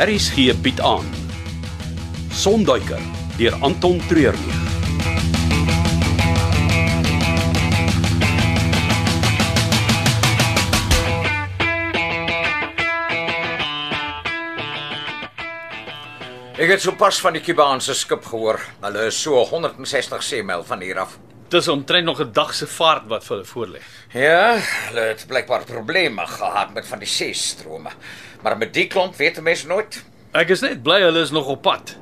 Aries gee bied aan. Sonduiker deur Anton Treurnig. Ek het sopas van die Kubaanse skip gehoor. Hulle is so 160 seemil van hier af. Dis omtrent nog 'n dag se vaart wat vir hulle voorlê. Ja, hulle het blykbaar probleme gehad met van die seestrome. Maar met die klomp weet 'n mens nooit. Ek is net bly hulle is nog op pad.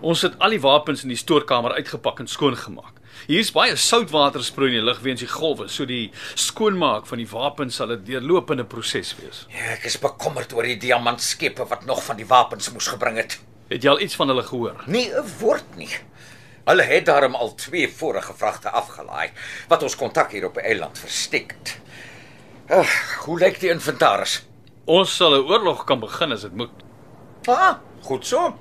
Ons het al die wapens in die stoorkamer uitgepak en skoongemaak. Hier's baie soutwater sproei in die lug weens die golwe, so die skoonmaak van die wapens sal 'n deurlopende proses wees. Ja, ek is bekommerd oor die diamantskepe wat nog van die wapens moes gebring het. Het jy al iets van hulle gehoor? Nie 'n woord nie. Hulle het daarom al twee vorige vragte afgelaai wat ons kontak hier op die eiland verstek het. Ag, hoe lyk die inventaris? Ons sal 'n oorlog kan begin as dit moet. Ah, goed so.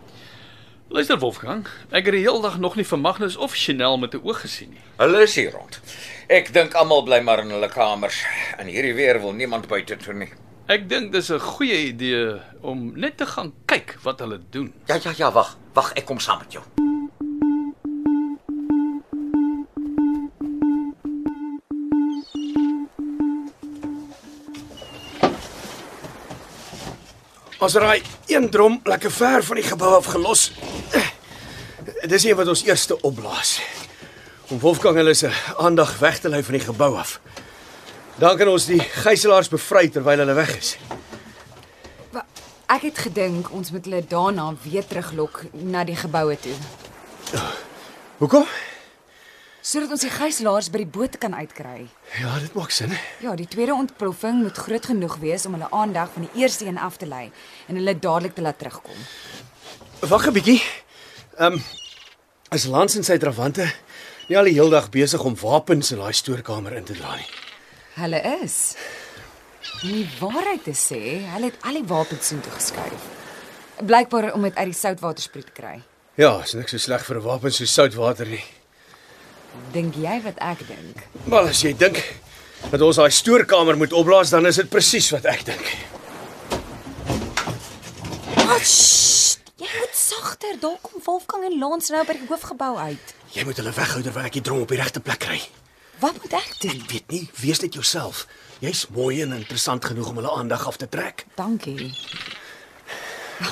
Luister Wolfgang, ek het die hele dag nog nie vir Magnus of Chanel met 'n oog gesien nie. Hulle is hier rond. Ek dink almal bly maar in hulle kamers. In hierdie weer wil niemand buite toe nie. Ek dink dis 'n goeie idee om net te gaan kyk wat hulle doen. Ja, ja, ja, wag. Wag, ek kom saam met jou. Ons raai een drom lekker ver van die gebou af gelos. Dis een wat ons eerste opblaas. Om Wolfgang hulle se aandag weg te lei van die gebou af. Dan kan ons die gijslaers bevry terwyl hulle weg is. Ek het gedink ons moet hulle daarna weer teruglok na die geboue toe, Hoekom? Sodat ons die gijslaers by die boot kan uitkry. Ja, dit maak sin. Ja, die tweede ontploffing moet groot genoeg wees om hulle aandag van die eerste een af te lei en hulle dadelik te laat terugkom. Wag 'n bietjie. Ehm um, is Lans en sy trawante nie al die hele dag besig om wapens in daai stoorkamer in te dra nie. Hulle is. Om die waarheid te sê, hulle het al die wapens soontoe geskuif. Blykbaar om dit uit die soutwatersproet te kry. Ja, is niks so sleg vir 'n wapen so soutwater nie. Dink jy wat ek dink? Maar as jy dink dat ons daai stoorkamer moet opblaas, dan is dit presies wat ek dink. Jy moet sagter, daar kom Wolfgang en Lans nou by die hoofgebou uit. Jy moet hulle weghou terwyl ek die drom op die regte plek kry. Wat moet ek doen? Ek weet nie, wees net jouself. Jy's mooi en interessant genoeg om hulle aandag af te trek. Dankie.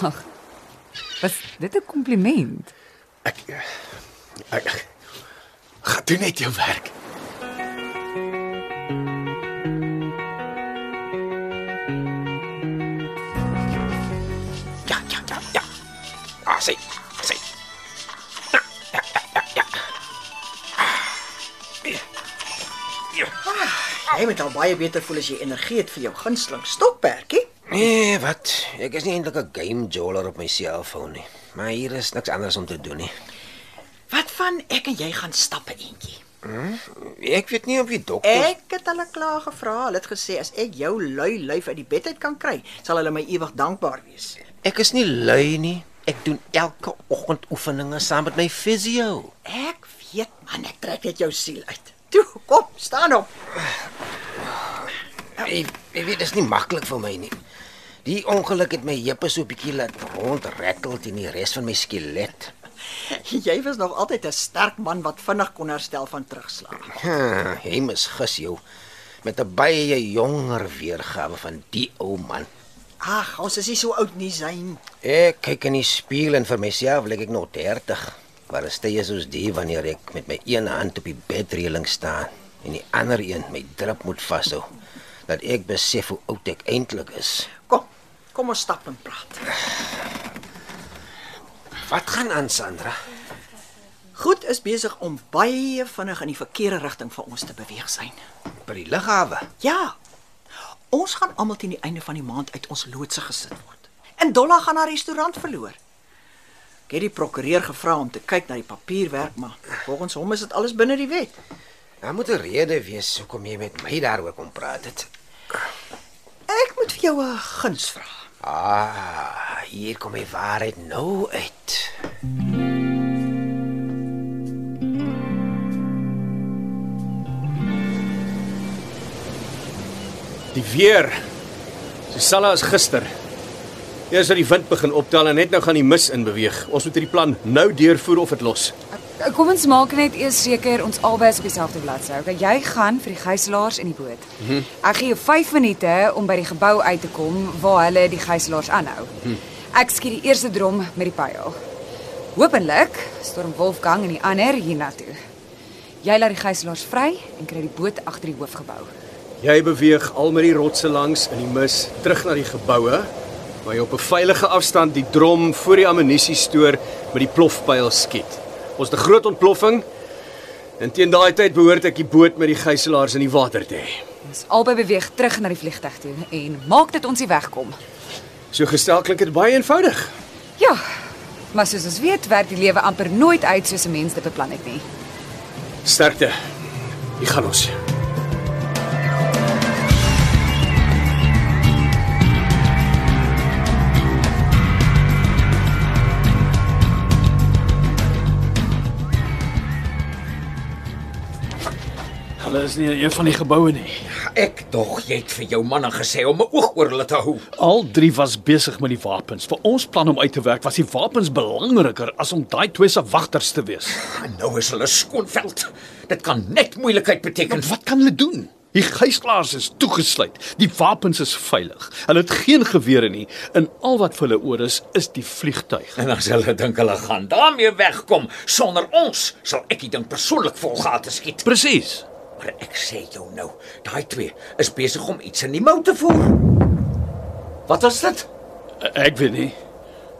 Ag. Was dit 'n kompliment? Ek ek, ek gaan doen net jou werk. Ja, ja, ja, ja. Ah, sê, sê. Ja, ja, ja, ja, ja. Jy moet al baie beter voel as jy energie het vir jou gunsteling stokperdjie. Nee, wat? Ek is nie eintlik 'n game joler op my selfoon nie. Maar hier is niks anders om te doen nie. Van ek en jy gaan stappe eentjie? Ek weet nie of die dokter Ek het hulle klaar gevra. Hulle het gesê as ek jou lui lyf uit die bed uit kan kry, sal hulle my ewig dankbaar wees. Ek is nie lui nie. Ek doen elke oggend oefeninge saam met my fisio. Ek weet man, ek trek net jou siel uit. Toe, kom, staan op. Ek, ek weet dit is nie maklik vir my nie. Die ongeluk het my heupe so 'n bietjie laat rondrettel teen die res van my skelet. Jy was nog altyd 'n sterk man wat vinnig kon herstel van terugslag. Ha, hy misgis jou met 'n baie jonger weergawe van die ou man. Ag, ons is nie so oud nie, Zain. Ek kyk in die spieël en vir myself lyk ek nog 30. Maar dit is soos die wanneer ek met my een hand op die bedreëling staan en die ander een my drip moet vashou. Dat ek besef hoe oud ek eintlik is. Kom, kom ons stap en praat. Wat gaan aan Sandra? Goed is besig om baie vinnig in die verkeerde rigting vir ons te beweeg sein. By die lughawe. Ja. Ons gaan almal teen die einde van die maand uit ons loodse gesit word. En Dolla gaan haar restaurant verloor. Ek het die prokureur gevra om te kyk na die papierwerk, maar volgens hom is dit alles binne die wet. Daar moet 'n rede wees hoekom jy met my daaroor kom praat het. Ek moet vir jou 'n guns vra. Ah, hier kom die waarheid nou uit. Die weer. Dieselfde as gister. Eers as die wind begin optel en net nou gaan die mis in beweeg. Ons moet hierdie plan nou deurvoer of dit los. Kom ons maak net eers seker ons albei is op dieselfde bladsy. Okay, jy gaan vir die gijslaers in die boot. -hmm. Ek gee jou 5 minute om by die gebou uit te kom waar hulle die gijslaers aanhou. Mm. Ek skiet die eerste drom met die pyl. Hoopelik storm Wolfgang en die ander hiernatoe. Jy laat die gijslaers vry en kry die boot agter die hoofgebou. Jy beweeg al met die rotse langs in die mis terug na die geboue waar jy op 'n veilige afstand die drom voor die ammunisiestoor met die plofpyl skiet. Ons het 'n groot ontploffing. En teen daai tyd behoort ek die boot met die gijslaers in die water te hê. Ons albei beweeg terug na die vliegtuig toe en maak dit ons nie wegkom. So gestel klink dit baie eenvoudig. Ja. Maar soos ons weet, werk die lewe amper nooit uit soos 'n mens dit beplan het nie. Sterkte. Hier gaan ons. Hulle is nie in een van die geboue nie. Ek dog jy het vir jou manne gesê om 'n oog oor hulle te hou. Al drie was besig met die wapens. Vir ons plan om uit te werk was die wapens belangriker as om daai twee se wagters te wees. En nou is hulle skoonveld. Dit kan net moeilikheid beteken. En wat kan hulle doen? Die gijslaers is toegesluit. Die wapens is veilig. Hulle het geen gewere nie. En al wat vir hulle oor is, is die vliegtyg. En as hulle dink hulle gaan daarmee wegkom sonder ons, sal ek die ding persoonlik volgate skiet. Presies. Maar ek sê jou nou, daai twee is besig om iets in die mou te voer. Wat was dit? Ek weet nie.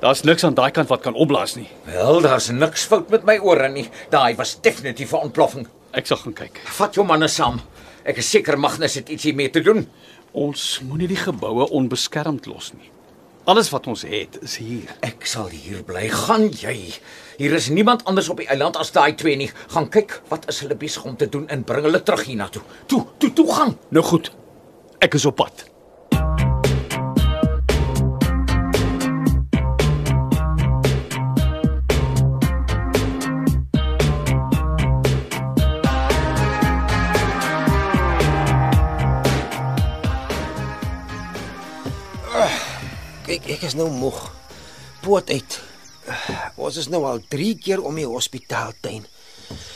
Daar's niks aan daai kant wat kan opblaas nie. Wel, daar's niks fout met my ore nie. Daai was definitief 'n ontploffing. Ek sal gaan kyk. Vat jou manne saam. Ek is seker Magnus het iets hiermee te doen. Ons moenie die geboue onbeskermd los nie. Alles wat ons het is hier. Ek sal hier bly. Gaan jy? Hier is niemand anders op die eiland as daai twee nie. Gaan kyk wat is hulle besig om te doen en bring hulle terug hiernatoe. Toe, toe, toe gaan. Nou goed. Ek is op pad. Kyk, ek is nou moeg. Poot uit. Ons is nou al 3 keer om die hospitaaltuin.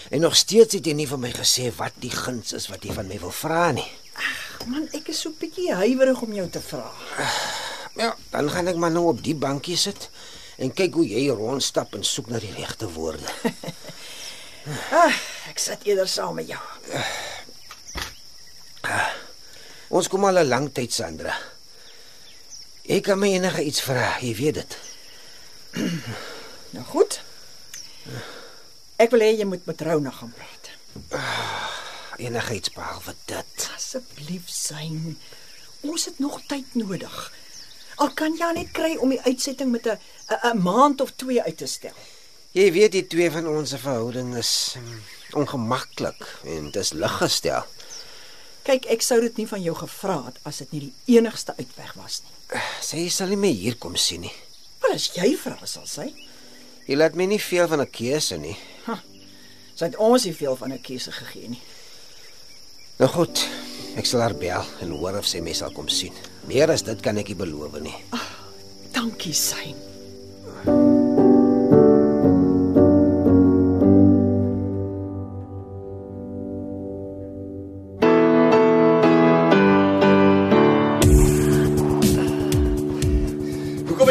En nog steeds het jy nie vir my gesê wat die guns is wat jy van my wil vra nie. Man, ek is so bietjie huiwerig om jou te vra. Ja, dan gaan ek maar nou op die bankie sit en kyk hoe jy rondstap en soek na die regte woorde. Ah, ek sit eerder saam met jou. Ons kom al 'n lang tyd, Sandra. Ek kan my enige iets vra, jy weet dit. Nou goed. Ek wil hê jy moet met Rona gaan praat. Enige iets behalwe dit. Asseblief syn. Ons het nog tyd nodig. Al kan jy net kry om die uitsetting met 'n 'n- maand of 2 uit te stel. Jy weet die twee van ons se verhouding is um, ongemaklik en dis lig gestel. Kyk, ek sou dit nie van jou gevra het as dit nie die enigste uitweg was nie. Sy sal nie meer hier kom sien nie. As jy vra, sal sy. Jy laat my nie veel van 'n keuse nie. Sy het ons nie veel van 'n keuse gegee nie. Nou goed, ek sal haar bel en hoor of sy my sal kom sien. Meer as dit kan ek nie beloof nie. Dankie, syn.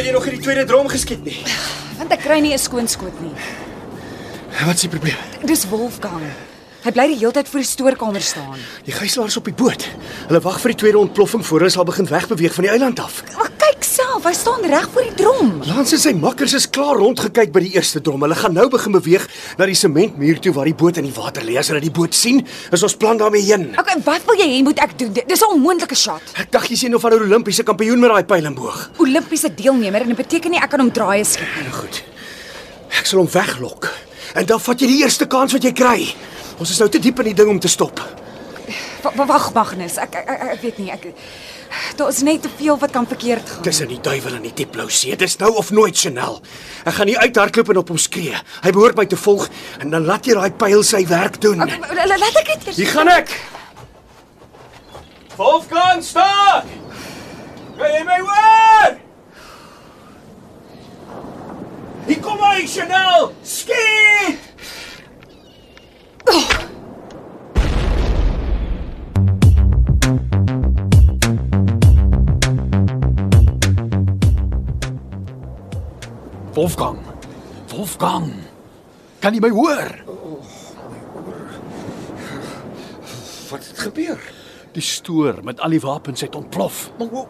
Jy nog nie die tweede drom geskiet nie? Want ek kry nie 'n skoon skoot nie. Wat is die probleem? Dis Wolfgang. Hy bly die hele tyd voor die stoorkamer staan. Die gijslaers op die boot. Hulle wag vir die tweede ontploffing voor hulle sal begin wegbeweeg van die eiland af. Maar self, hy staan reg voor die drom. Lans en sy makkers is klaar rondgekyk by die eerste drom. Hulle gaan nou begin beweeg na die sementmuur toe waar die boot in die water lê. As hulle die boot sien, is ons plan daarmee heen. Okay, wat wil jy hê moet ek doen? Dis 'n onmoontlike shot. Ek dink jy sien nou van 'n Olimpiese kampioen met daai pyl en boog. Olimpiese deelnemer en dit beteken nie ek kan hom draaie skiet nie. Nou goed. Ek sal hom weglok. En dan vat jy die eerste kans wat jy kry. Ons is nou te diep in die ding om te stop. Wa- wa- Wag, Magnus. Ek ek, ek ek weet nie. Ek daar is net te veel wat kan verkeerd gaan. Tussen die duiwel en die diep blou see. Dis nou of nooit, Chanel. Ek gaan nie uithardloop en op hom skree. Hy behoort my te volg en dan laat jy daai pyl sy werk doen. Laat ek dit eers. Hier gaan ek. Wolfgang, staan! Kan jy my hoor? Hier kom hy, Chanel! Skiet! Wolfgang. Wolfgang. Kan jy my hoor? Wat het gebeur? Die stoor met al die wapens het ontplof. Maar hoe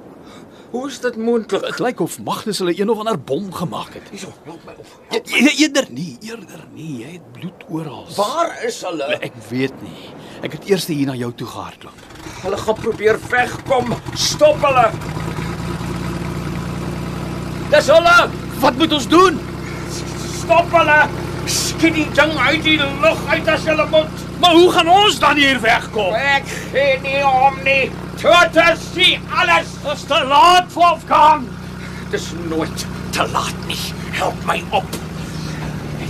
hoe is dit moontlik? Dit lyk of Magnus hulle een of ander bom gemaak het. Hierso, help my op. E- e- Eerder nie, eerder nie. Jy het bloed oral. Waar is hulle? Ek weet nie. Ek het eers hier na jou toe gehardloop. Hulle gaan probeer wegkom. Stop hulle. Dis hulle. Wat moet ons doen? Stop hulle. Skiet die ding uit die lug uit as hulle moet. Maar hoe gaan ons dan hier wegkom? Ek gee nie om nie. Tot as sie alles. Dis te laat, Wolfgang. Dis nooit te laat nie. Help my op.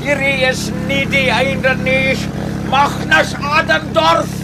Hierdie is nie die einde nie. Magnus Adendorf.